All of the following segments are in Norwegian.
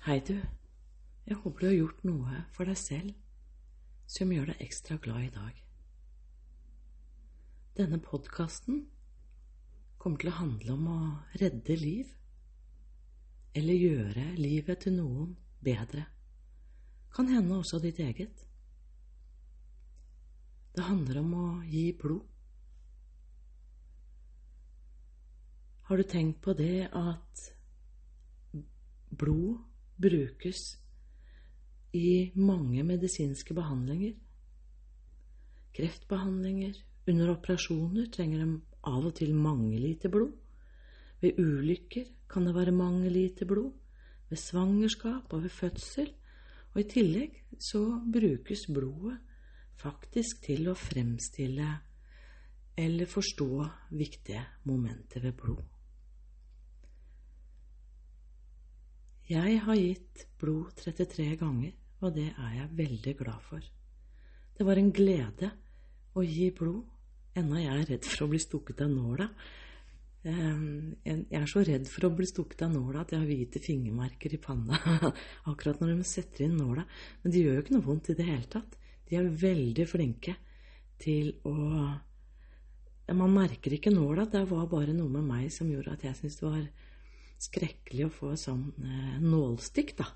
Hei, du. Jeg håper du har gjort noe for deg selv som gjør deg ekstra glad i dag. Denne podkasten kommer til å handle om å redde liv, eller gjøre livet til noen bedre. Kan hende også ditt eget. Det handler om å gi blod. Har du tenkt på det at blod brukes i mange medisinske behandlinger? Kreftbehandlinger, under operasjoner trenger de av og til mange liter blod. Ved ulykker kan det være mange liter blod. Ved svangerskap og ved fødsel. Og i tillegg så brukes blodet faktisk til å fremstille eller forstå viktige momenter ved blod. Jeg har gitt blod 33 ganger, og det er jeg veldig glad for. Det var en glede å gi blod, enda jeg er redd for å bli stukket av nåla. Ehm, jeg er så redd for å bli stukket av nåla at jeg har hvite fingermerker i panna akkurat når de setter inn nåla. Men de gjør jo ikke noe vondt i det hele tatt. De er veldig flinke til å Man merker ikke nåla. Det var bare noe med meg som gjorde at jeg syntes det var skrekkelig å få sånn eh, nålstikk, da.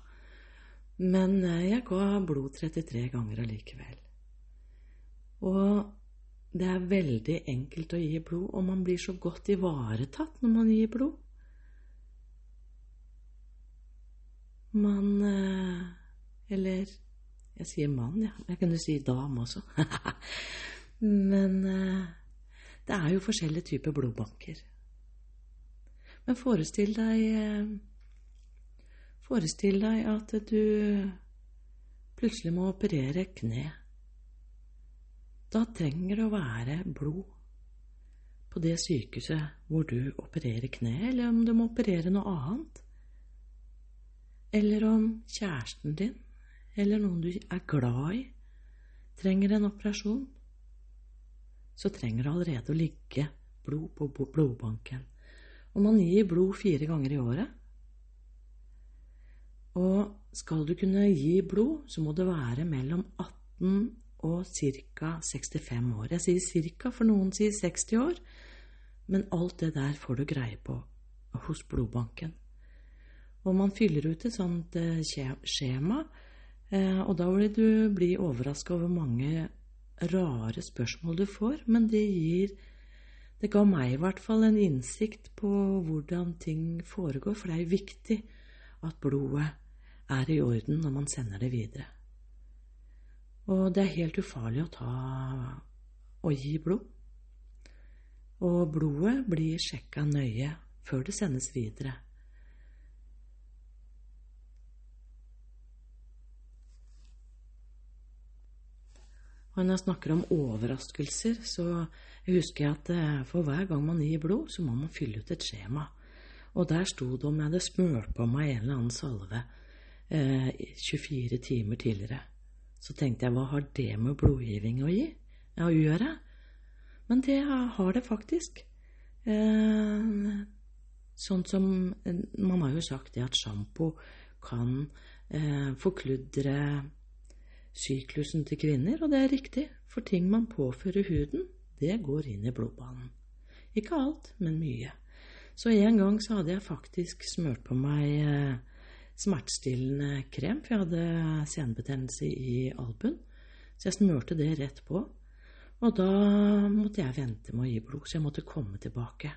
Men eh, jeg ga blod 33 ganger allikevel. Og det er veldig enkelt å gi blod, og man blir så godt ivaretatt når man gir blod. Man eh, Eller jeg sier mann, ja. Jeg kunne si dame også. Men eh, det er jo forskjellige typer blodbanker. Men forestill deg eh, Forestill deg at du plutselig må operere kne. Da trenger det å være blod på det sykehuset hvor du opererer kne, eller om du må operere noe annet. Eller om kjæresten din eller noen du er glad i, trenger en operasjon, så trenger det allerede å ligge blod på blodbanken. Og man gir blod fire ganger i året. Og skal du kunne gi blod, så må det være mellom 18 og ca. 65 år. Jeg sier ca., for noen sier 60 år, men alt det der får du greie på hos blodbanken. Og man fyller ut et sånt eh, skjema, eh, og da vil du bli overraska over mange rare spørsmål du får, men det gir det ga meg i hvert fall en innsikt på hvordan ting foregår, for det er viktig at blodet er i orden når man sender det videre. Og det er helt ufarlig å ta og gi blod. Og blodet blir sjekka nøye før det sendes videre. Og når jeg snakker om overraskelser, så husker jeg at eh, for hver gang man gir blod, så må man fylle ut et skjema. Og der sto det om jeg hadde smurt på meg en eller annen salve eh, 24 timer tidligere. Så tenkte jeg, hva har det med blodgivning å gi? Å gjøre? Men det har det faktisk. Eh, sånn som Man har jo sagt det at sjampo kan eh, forkludre syklusen til kvinner, og det er riktig, for ting man påfører huden, det går inn i blodbanen. Ikke alt, men mye. Så en gang så hadde jeg faktisk smurt på meg eh, smertestillende krem, for jeg hadde senebetennelse i albuen. Så jeg smurte det rett på. Og da måtte jeg vente med å gi blod, så jeg måtte komme tilbake.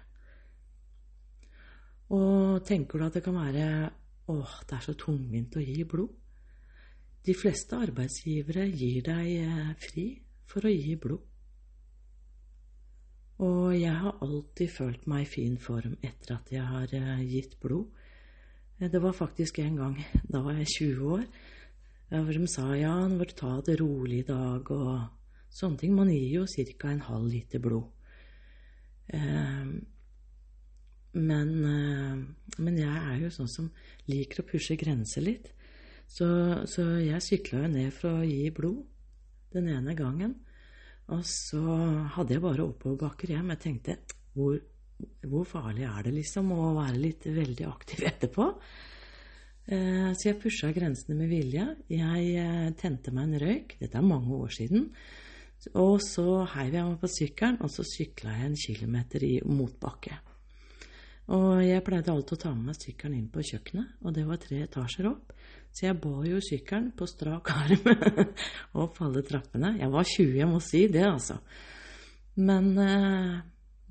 Og tenker du at det kan være åh, det er så tungvint å gi blod? De fleste arbeidsgivere gir deg eh, fri for å gi blod. Og jeg har alltid følt meg i fin form etter at jeg har eh, gitt blod. Eh, det var faktisk en gang, da var jeg 20 år, hvor de sa ja, nå må du ta det rolig i dag og sånne ting. Man gir jo ca. en halv liter blod. Men, men jeg er jo sånn som liker å pushe grenser litt. Så, så jeg sykla jo ned for å gi blod den ene gangen. Og så hadde jeg bare oppoverbakker hjem. Jeg tenkte hvor, hvor, farlig er det liksom å være litt veldig aktiv etterpå? Eh, så jeg pusha grensene med vilje. Jeg eh, tente meg en røyk. Dette er mange år siden. Og så heiv jeg meg på sykkelen, og så sykla jeg en kilometer i motbakke. Og jeg pleide alltid å ta med meg sykkelen inn på kjøkkenet, og det var tre etasjer opp. Så jeg bar jo sykkelen på strak arm opp alle trappene. Jeg var 20, jeg må si det, altså. Men,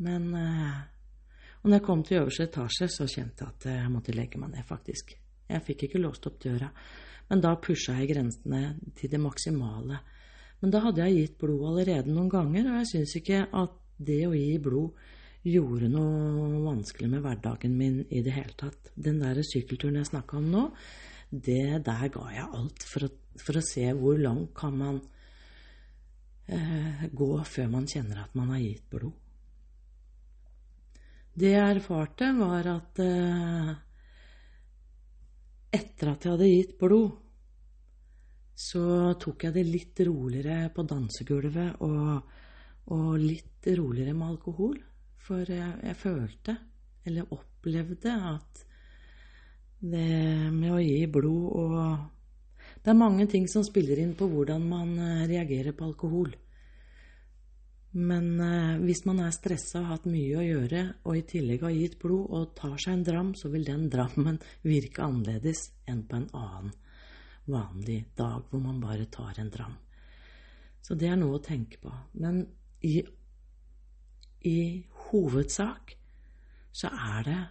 men Og når jeg kom til øverste etasje, så kjente jeg at jeg måtte legge meg ned, faktisk. Jeg fikk ikke låst opp døra. Men da pusha jeg grensene til det maksimale. Men da hadde jeg gitt blod allerede noen ganger, og jeg syns ikke at det å gi blod gjorde noe vanskelig med hverdagen min i det hele tatt. Den der sykkelturen jeg snakka om nå, det der ga jeg alt for å, for å se hvor langt kan man eh, gå før man kjenner at man har gitt blod. Det jeg erfarte, var at eh, etter at jeg hadde gitt blod, så tok jeg det litt roligere på dansegulvet og, og litt roligere med alkohol. For jeg, jeg, følte, eller opplevde, at det med å gi blod og Det er mange ting som spiller inn på hvordan man eh, reagerer på alkohol. Men eh, hvis man er stressa og har hatt mye å gjøre, og i tillegg har gitt blod og tar seg en dram, så vil den drammen virke annerledes enn på en annen vanlig dag hvor man bare tar en dram. Så det er noe å tenke på. Men i, i hovedsak så er det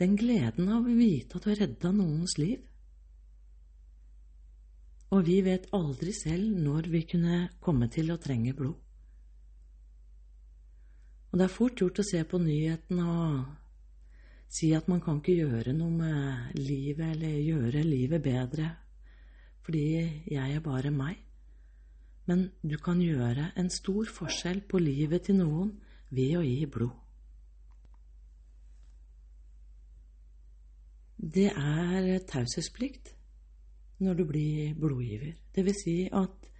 den gleden av å vite at du har redda noens liv. Og vi vet aldri selv når vi kunne komme til å trenge blod. Og det er fort gjort å se på nyhetene og si at man kan ikke gjøre noe med livet eller gjøre livet bedre fordi jeg er bare meg. Men du kan gjøre en stor forskjell på livet til noen ved å gi blod. Det er taushetsplikt når du blir blodgiver. Det vil si at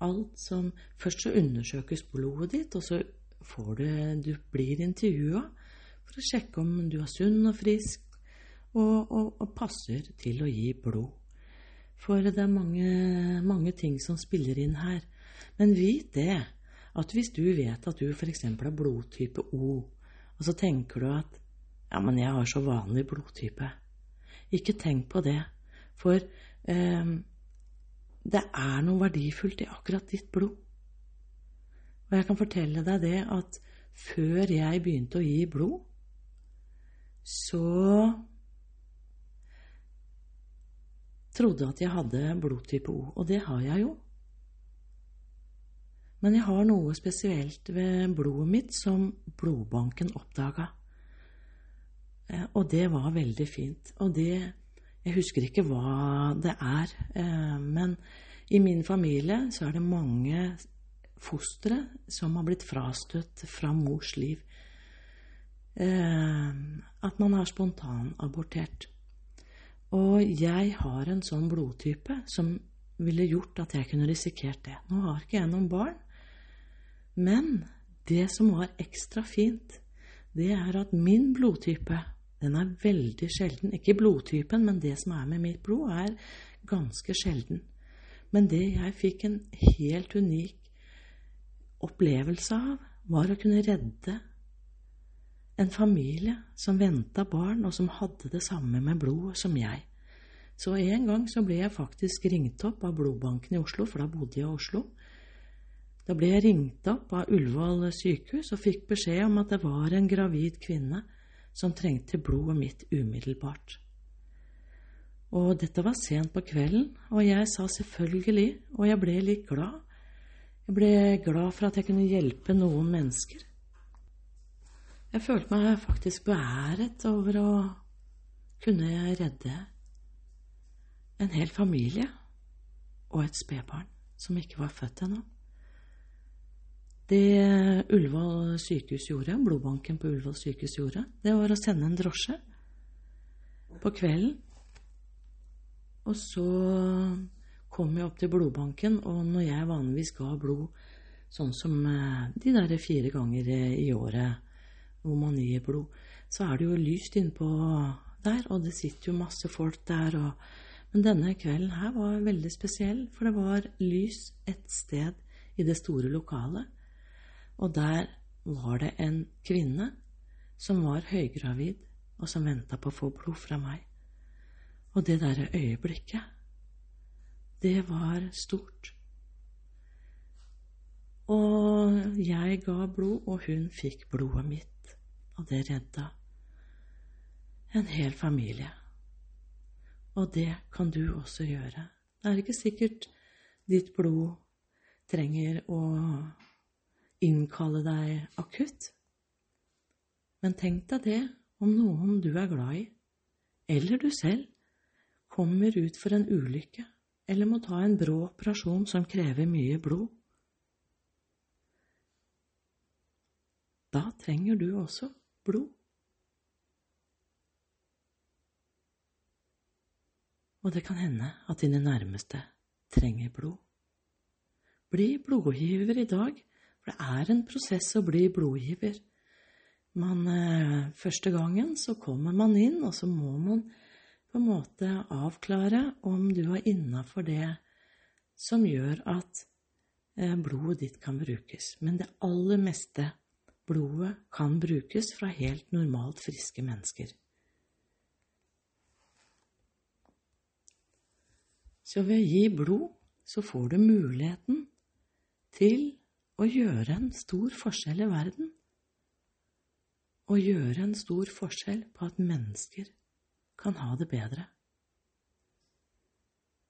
alt som Først så undersøkes blodet ditt, og så du, du blir intervjua for å sjekke om du er sunn og frisk og, og, og, passer til å gi blod. For det er mange, mange ting som spiller inn her. Men vit det, at hvis du vet at du f.eks. har blodtype O, og så tenker du at ja, men jeg har så vanlig blodtype. Ikke tenk på det, for eh, det er noe verdifullt i akkurat ditt blod. Og jeg kan fortelle deg det at før jeg begynte å gi blod, så trodde at jeg hadde blodtype O, og det har jeg jo. Men jeg har noe spesielt ved blodet mitt som blodbanken oppdaga. Eh, og det var veldig fint. Og det Jeg husker ikke hva det er, eh, men i min familie så er det mange fostre som har blitt frastøtt fra mors liv. Eh, at man har spontanabortert. Og jeg har en sånn blodtype som ville gjort at jeg kunne risikert det. Nå har ikke jeg noen barn, men det som var ekstra fint, det er at min blodtype, den er veldig sjelden. Ikke blodtypen, men det som er med mitt blod, er ganske sjelden. Men det jeg fikk en helt unik opplevelse av, var å kunne redde en familie som venta barn, og som hadde det samme med blodet som jeg. Så en gang så ble jeg faktisk ringt opp av blodbanken i Oslo, for da bodde jeg i Oslo. Da ble jeg ringt opp av Ullevål sykehus og fikk beskjed om at det var en gravid kvinne som trengte blodet mitt umiddelbart. Og dette var sent på kvelden, og jeg sa selvfølgelig, og jeg ble litt glad, jeg ble glad for at jeg kunne hjelpe noen mennesker. Jeg følte meg faktisk beæret over å kunne redde en hel familie og et spedbarn som ikke var født ennå. Det Ullevål sykehus gjorde, blodbanken på Ullevål sykehus gjorde, det var å sende en drosje på kvelden. Og så kom jeg opp til blodbanken, og når jeg vanligvis ga blod sånn som eh, de der fire ganger i året hvor man gir blod, så er det jo lyst innpå der, og det sitter jo masse folk der. Og, men denne kvelden her var veldig spesiell, for det var lys et sted i det store lokalet. Og der var det en kvinne som var høygravid, og som venta på å få blod fra meg. Og det derre øyeblikket, det var stort. Og jeg ga blod, og hun fikk blodet mitt, og det redda en hel familie. Og det kan du også gjøre. Det er ikke sikkert ditt blod trenger å innkalle deg akutt. Men tenk deg det om noen du er glad i, eller du selv, kommer ut for en ulykke eller må ta en brå operasjon som krever mye blod. Da trenger du også blod. Og det kan hende at dine nærmeste trenger blod. Bli blodgiver i dag, for det er en prosess å bli blodgiver. Man, eh, første gangen så kommer man inn, og så må man på en måte avklare om du er innafor det som gjør at eh, blodet ditt kan brukes. Men det aller meste blodet kan brukes fra helt normalt friske mennesker. Så ved å gi blod så får du muligheten til å gjøre en stor forskjell i verden. Å gjøre en stor forskjell på at mennesker kan ha det bedre.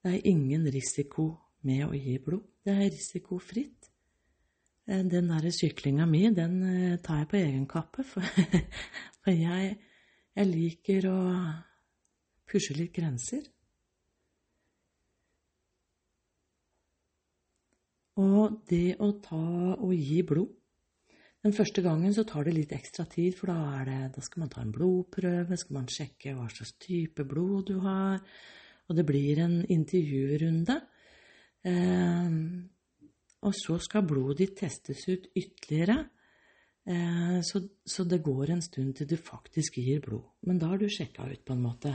Det er ingen risiko med å gi blod. Det er risikofritt. Eh, den derre syklinga mi, den eh, tar jeg på egen kappe, for, for jeg, jeg liker å pushe litt grenser. Og det å ta og gi blod Den første gangen så tar det litt ekstra tid, for da, det, da skal man ta en blodprøve, skal man sjekke hva slags type blod du har, og det blir en intervjurunde. Eh, og så skal blodet ditt testes ut ytterligere, eh, så, så, det går en stund til du faktisk gir blod. Men da har du sjekka ut, på en måte.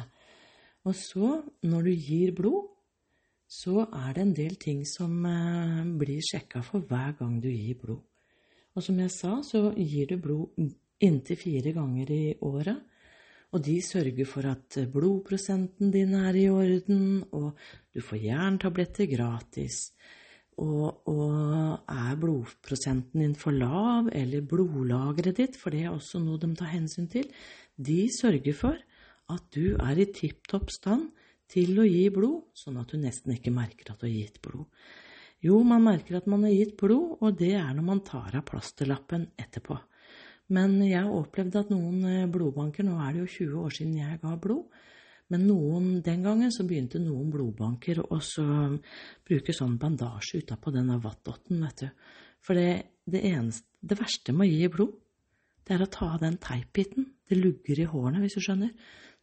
Og så, når du gir blod, så er det en del ting som eh, blir sjekka for hver gang du gir blod. Og som jeg sa, så gir du blod inntil fire ganger i året. Og de sørger for at blodprosenten din er i orden, og du får jerntabletter gratis. Og, og, er blodprosenten din for lav, eller blodlageret ditt, for det er også noe de tar hensyn til, de sørger for at du er i tipp topp stand til å gi blod, sånn at du nesten ikke merker at du har gitt blod. Jo, man merker at man har gitt blod, og det er når man tar av plasterlappen etterpå. Men jeg har opplevd at noen eh, blodbanker Nå er det jo 20 år siden jeg ga blod. Men noen, den gangen så begynte noen blodbanker å bruke sånn bandasje utapå denne vattotten, vet du. For det, det, eneste, det verste med å gi blod, det er å ta av den teipbiten. Det lugger i hårene, hvis du skjønner.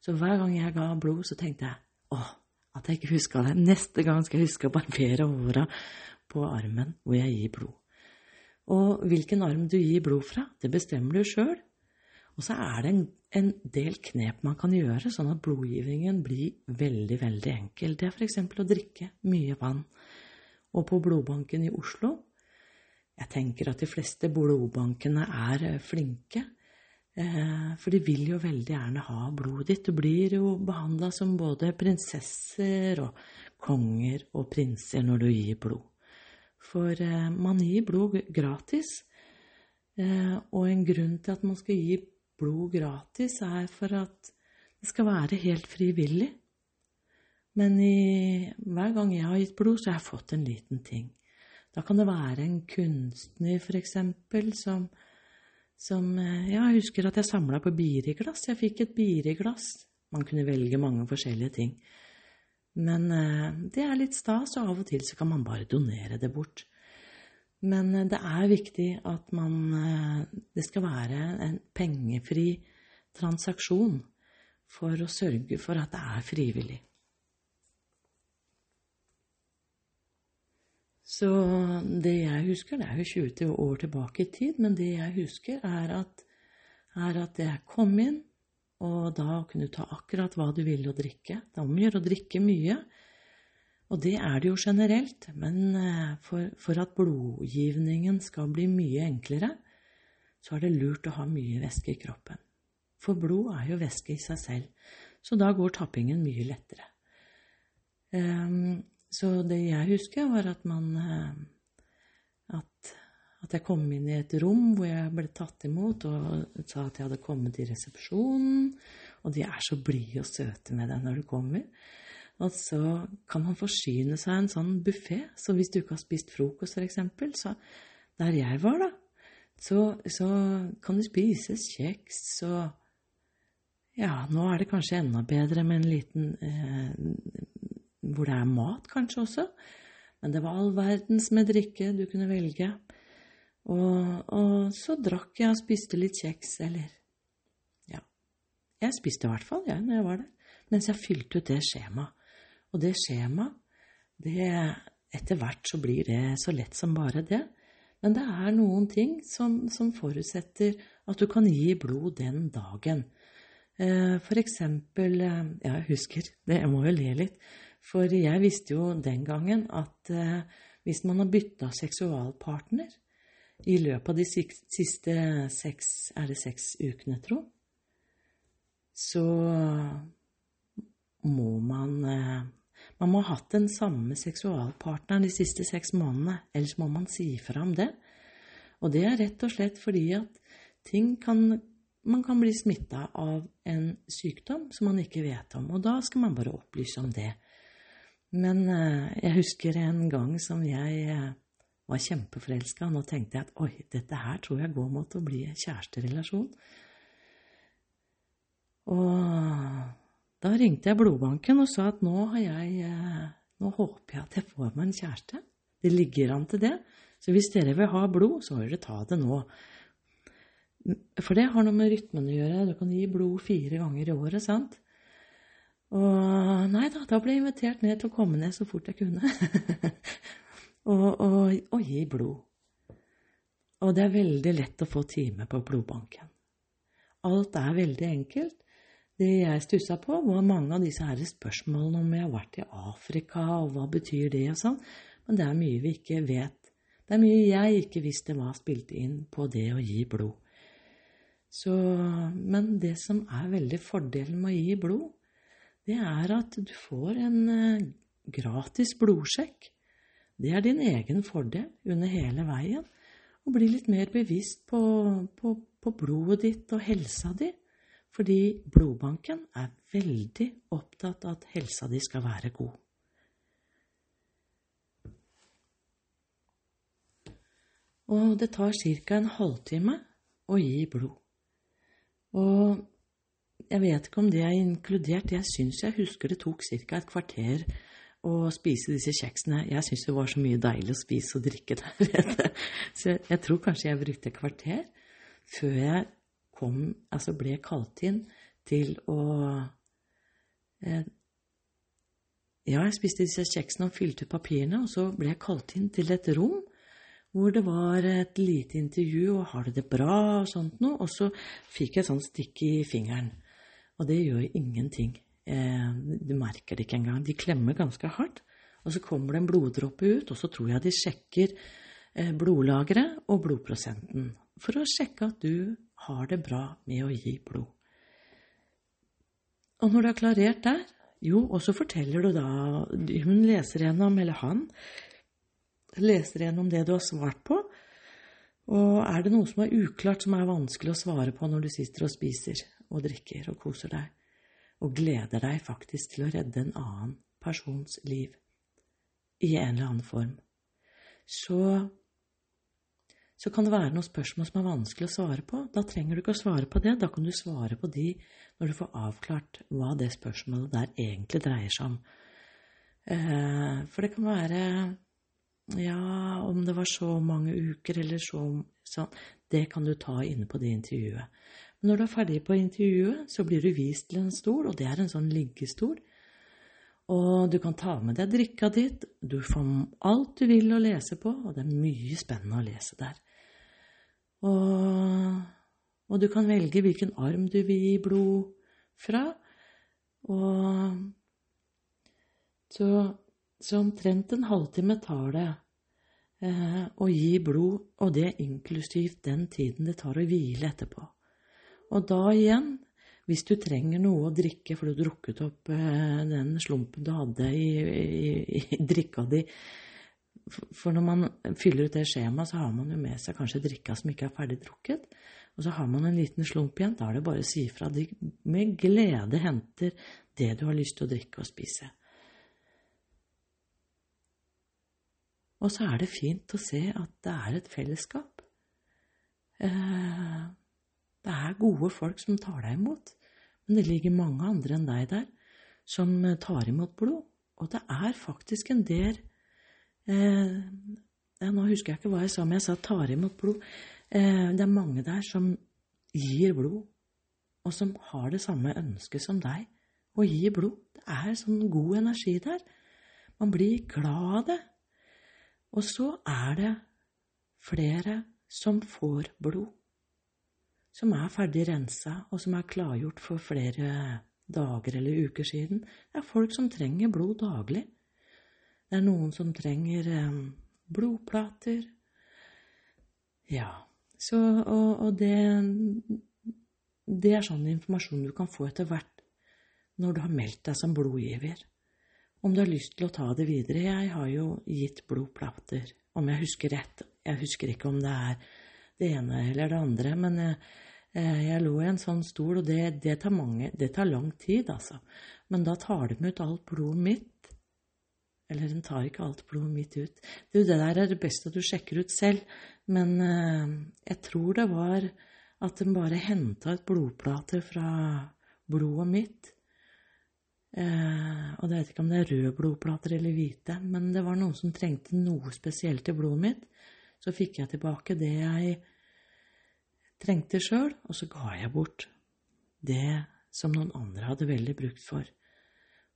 Så hver gang jeg ga blod, så tenkte jeg å, at jeg ikke huska det. Neste gang skal jeg huske å barbere håra på armen hvor jeg gir blod. Og hvilken arm du gir blod fra, det bestemmer du sjøl. Og så er det en, en, del knep man kan gjøre, sånn at blodgivningen blir veldig, veldig enkel. Det er f.eks. å drikke mye vann. Og på blodbanken i Oslo Jeg tenker at de fleste blodbankene er flinke. Eh, for de vil jo veldig gjerne ha blodet ditt. Du blir jo behandla som både prinsesser og konger og prinser når du gir blod. For eh, man gir blod gratis. Eh, og en grunn til at man skal gi blod gratis, er for at det skal være helt frivillig. Men i, hver gang jeg har gitt blod, så har jeg fått en liten ting. Da kan det være en kunstner, for eksempel, som som eh, Ja, jeg husker at jeg samla på biriglass. Jeg fikk et biriglass. Man kunne velge mange forskjellige ting. Men eh, det er litt stas, og av og til så kan man bare donere det bort. Men eh, det er viktig at man Det skal være en pengefri transaksjon for å sørge for at det er frivillig. Så det jeg husker, det er jo 20 år tilbake i tid, men det jeg husker, er at, er at jeg kom inn, og da kunne du ta akkurat hva du ville å drikke. Det er om å gjøre å drikke mye. Og det er det jo generelt, men eh, for, for, at blodgivningen skal bli mye enklere, så er det lurt å ha mye væske i kroppen. For blod er jo væske i seg selv, så da går tappingen mye lettere. Um, så det jeg husker, var at man uh, at at jeg kom inn i et rom hvor jeg ble tatt imot og sa at jeg hadde kommet i resepsjonen. Og de er så blide og søte med deg når du kommer. Og så kan man forsyne seg en sånn buffé. Så hvis du ikke har spist frokost, f.eks., så der jeg var, da, så, så kan du spises kjeks og Ja, nå er det kanskje enda bedre med en liten eh, Hvor det er mat, kanskje også. Men det var all verdens med drikke du kunne velge. Og, og, så drakk jeg og spiste litt kjeks, eller Ja. Jeg spiste i hvert fall, jeg, når jeg var der. Mens jeg fylte ut det skjemaet. Og det skjemaet, det Etter hvert så blir det så lett som bare det. Men det er noen ting som, som forutsetter at du kan gi blod den dagen. Eh, for eksempel eh, Ja, jeg husker jeg må jo le litt. For jeg visste jo den gangen at eh, hvis man har bytta seksualpartner, i løpet av de siste seks Er det seks ukene, tro? Så må man eh, Man må ha hatt den samme seksualpartneren de siste seks månedene, ellers må man si fra om det. Og det er rett og slett fordi at ting kan Man kan bli smitta av en sykdom som man ikke vet om, og da skal man bare opplyse om det. Men eh, jeg husker en gang som jeg eh, var kjempeforelska. Nå tenkte jeg at oi, dette her tror jeg går mot å bli kjæresterelasjon. Og da ringte jeg blodbanken og sa at nå har jeg eh, Nå håper jeg at jeg får meg en kjæreste. Det ligger an til det. Så hvis dere vil ha blod, så må dere ta det nå. For det har noe med rytmen å gjøre. Du kan gi blod fire ganger i året, sant? Og nei da, da ble jeg invitert ned til å komme ned så fort jeg kunne. og, og, og gi blod. Og det er veldig lett å få time på blodbanken. Alt er veldig enkelt. Det jeg stussa på, var mange av disse her spørsmålene om jeg har vært i Afrika, og hva betyr det, og sånn. Men det er mye vi ikke vet. Det er mye jeg ikke visste hva spilte inn på det å gi blod. Så, men det som er veldig fordelen med å gi blod, det er at du får en eh, gratis blodsjekk det er din egen fordel under hele veien. Og bli litt mer bevisst på, på, på blodet ditt og helsa di. Fordi blodbanken er veldig opptatt av at helsa di skal være god. Og det tar ca. en halvtime å gi blod. Og jeg vet ikke om det er inkludert, jeg syns jeg husker det tok ca. et kvarter å spise disse kjeksene. Jeg syns det var så mye deilig å spise og drikke der. Så jeg, jeg tror kanskje jeg brukte et kvarter før jeg kom, altså ble kalt inn til å eh, Ja, jeg spiste disse kjeksene og fylte ut papirene, og så ble jeg kalt inn til et rom hvor det var et lite intervju og 'har du det bra' og sånt noe, og så fikk jeg et sånt stikk i fingeren. Og det gjør ingenting. Eh, du merker det ikke engang. De klemmer ganske hardt. Og så kommer det en bloddråpe ut, og så tror jeg de sjekker eh, blodlageret og blodprosenten for å sjekke at du har det bra med å gi blod. Og når du har klarert der, jo, og så forteller du da Hun leser gjennom, eller han, leser gjennom det du har svart på. Og er det noe som er uklart, som er vanskelig å svare på når du sitter og spiser og drikker og koser deg, og gleder deg faktisk til å redde en annen persons liv i en eller annen form, så, så kan det være noen spørsmål som er vanskelig å svare på. Da trenger du ikke å svare på det, da kan du svare på de når du får avklart hva det spørsmålet der egentlig dreier seg om. Eh, for det kan være ja, om det var så mange uker eller så sånn, det kan du ta inne på det intervjuet. Når du er ferdig på intervjuet, så blir du vist til en stol, og det er en sånn liggestol. Og du kan ta med deg drikka ditt, du får alt du vil å lese på, og det er mye spennende å lese der. Og, og du kan velge hvilken arm du vil gi blod, fra. Og så, så omtrent en halvtime tar det eh, å gi blod, og det inklusivt den tiden det tar å hvile etterpå. Og da igjen, hvis du trenger noe å drikke for du har drukket opp eh, den slumpen du hadde i, i, i drikka di For når man fyller ut det skjemaet, så har man jo med seg kanskje drikka som ikke er ferdig drukket. Og så har man en liten slump igjen. Da er det bare å si ifra. De med glede henter det du har lyst til å drikke og spise. Og så er det fint å se at det er et fellesskap. Eh, det er gode folk som tar deg imot, men det ligger mange andre enn deg der som tar imot blod. Og det er faktisk en del eh, Nå husker jeg ikke hva jeg sa, men jeg sa 'tar imot blod'. Eh, det er mange der som gir blod, og som har det samme ønsket som deg å gi blod. Det er sånn god energi der. Man blir glad av det. Og så er det flere som får blod, som er ferdig rensa, og som er klargjort for flere dager eller uker siden. Det er folk som trenger blod daglig. Det er noen som trenger um, blodplater. Ja, så, og, og det, det er sånn informasjon du kan få etter hvert når du har meldt deg som blodgiver om du har lyst til å ta det videre. Jeg har jo gitt blodplater, om jeg husker rett. Jeg husker ikke om det er det ene eller det andre, men jeg, eh, eh, jeg lå i en sånn stol, og det, det, tar mange, det, tar lang tid, altså. Men da tar de ut alt blodet mitt. Eller de tar ikke alt blodet mitt ut. Det, det der er det beste at du sjekker ut selv, men eh, jeg tror det var at de bare henta ut blodplater fra blodet mitt Eh, og jeg vet ikke om det er røde blodplater eller hvite, men det var noen som trengte noe spesielt i blodet mitt. Så fikk jeg tilbake det jeg trengte sjøl, og så ga jeg bort det som noen andre hadde veldig brukt for.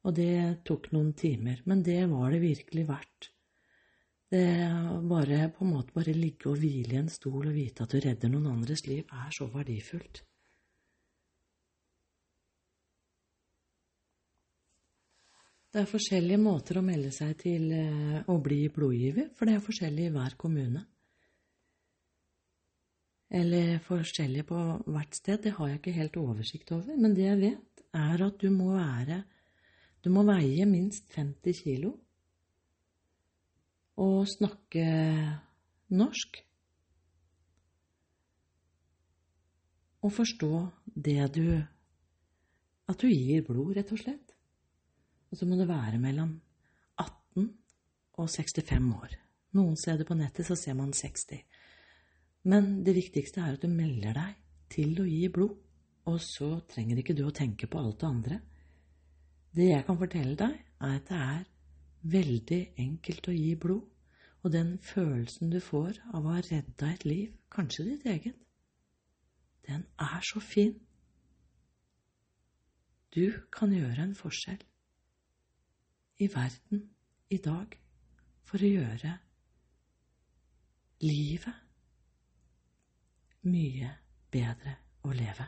Og det tok noen timer, men det var det virkelig verdt. Det bare på en måte bare ligge og hvile i en stol og vite at du redder noen andres liv, er så verdifullt. Det er forskjellige måter å melde seg til eh, å bli blodgiver, for det er forskjellig i hver kommune. Eller forskjellig på hvert sted, det har jeg ikke helt oversikt over. Men det jeg vet, er at du må være Du må veie minst 50 kilo og snakke norsk. Og forstå det du At du gir blod, rett og slett. Og så må du være mellom 18 og 65 år. Noen steder på nettet så ser man 60. Men det viktigste er at du melder deg til å gi blod, og så trenger ikke du å tenke på alt det andre. Det jeg kan fortelle deg, er at det er veldig enkelt å gi blod, og den følelsen du får av å ha redda et liv, kanskje ditt eget, den er så fin. Du kan gjøre en forskjell i verden i dag for å gjøre livet mye bedre å leve.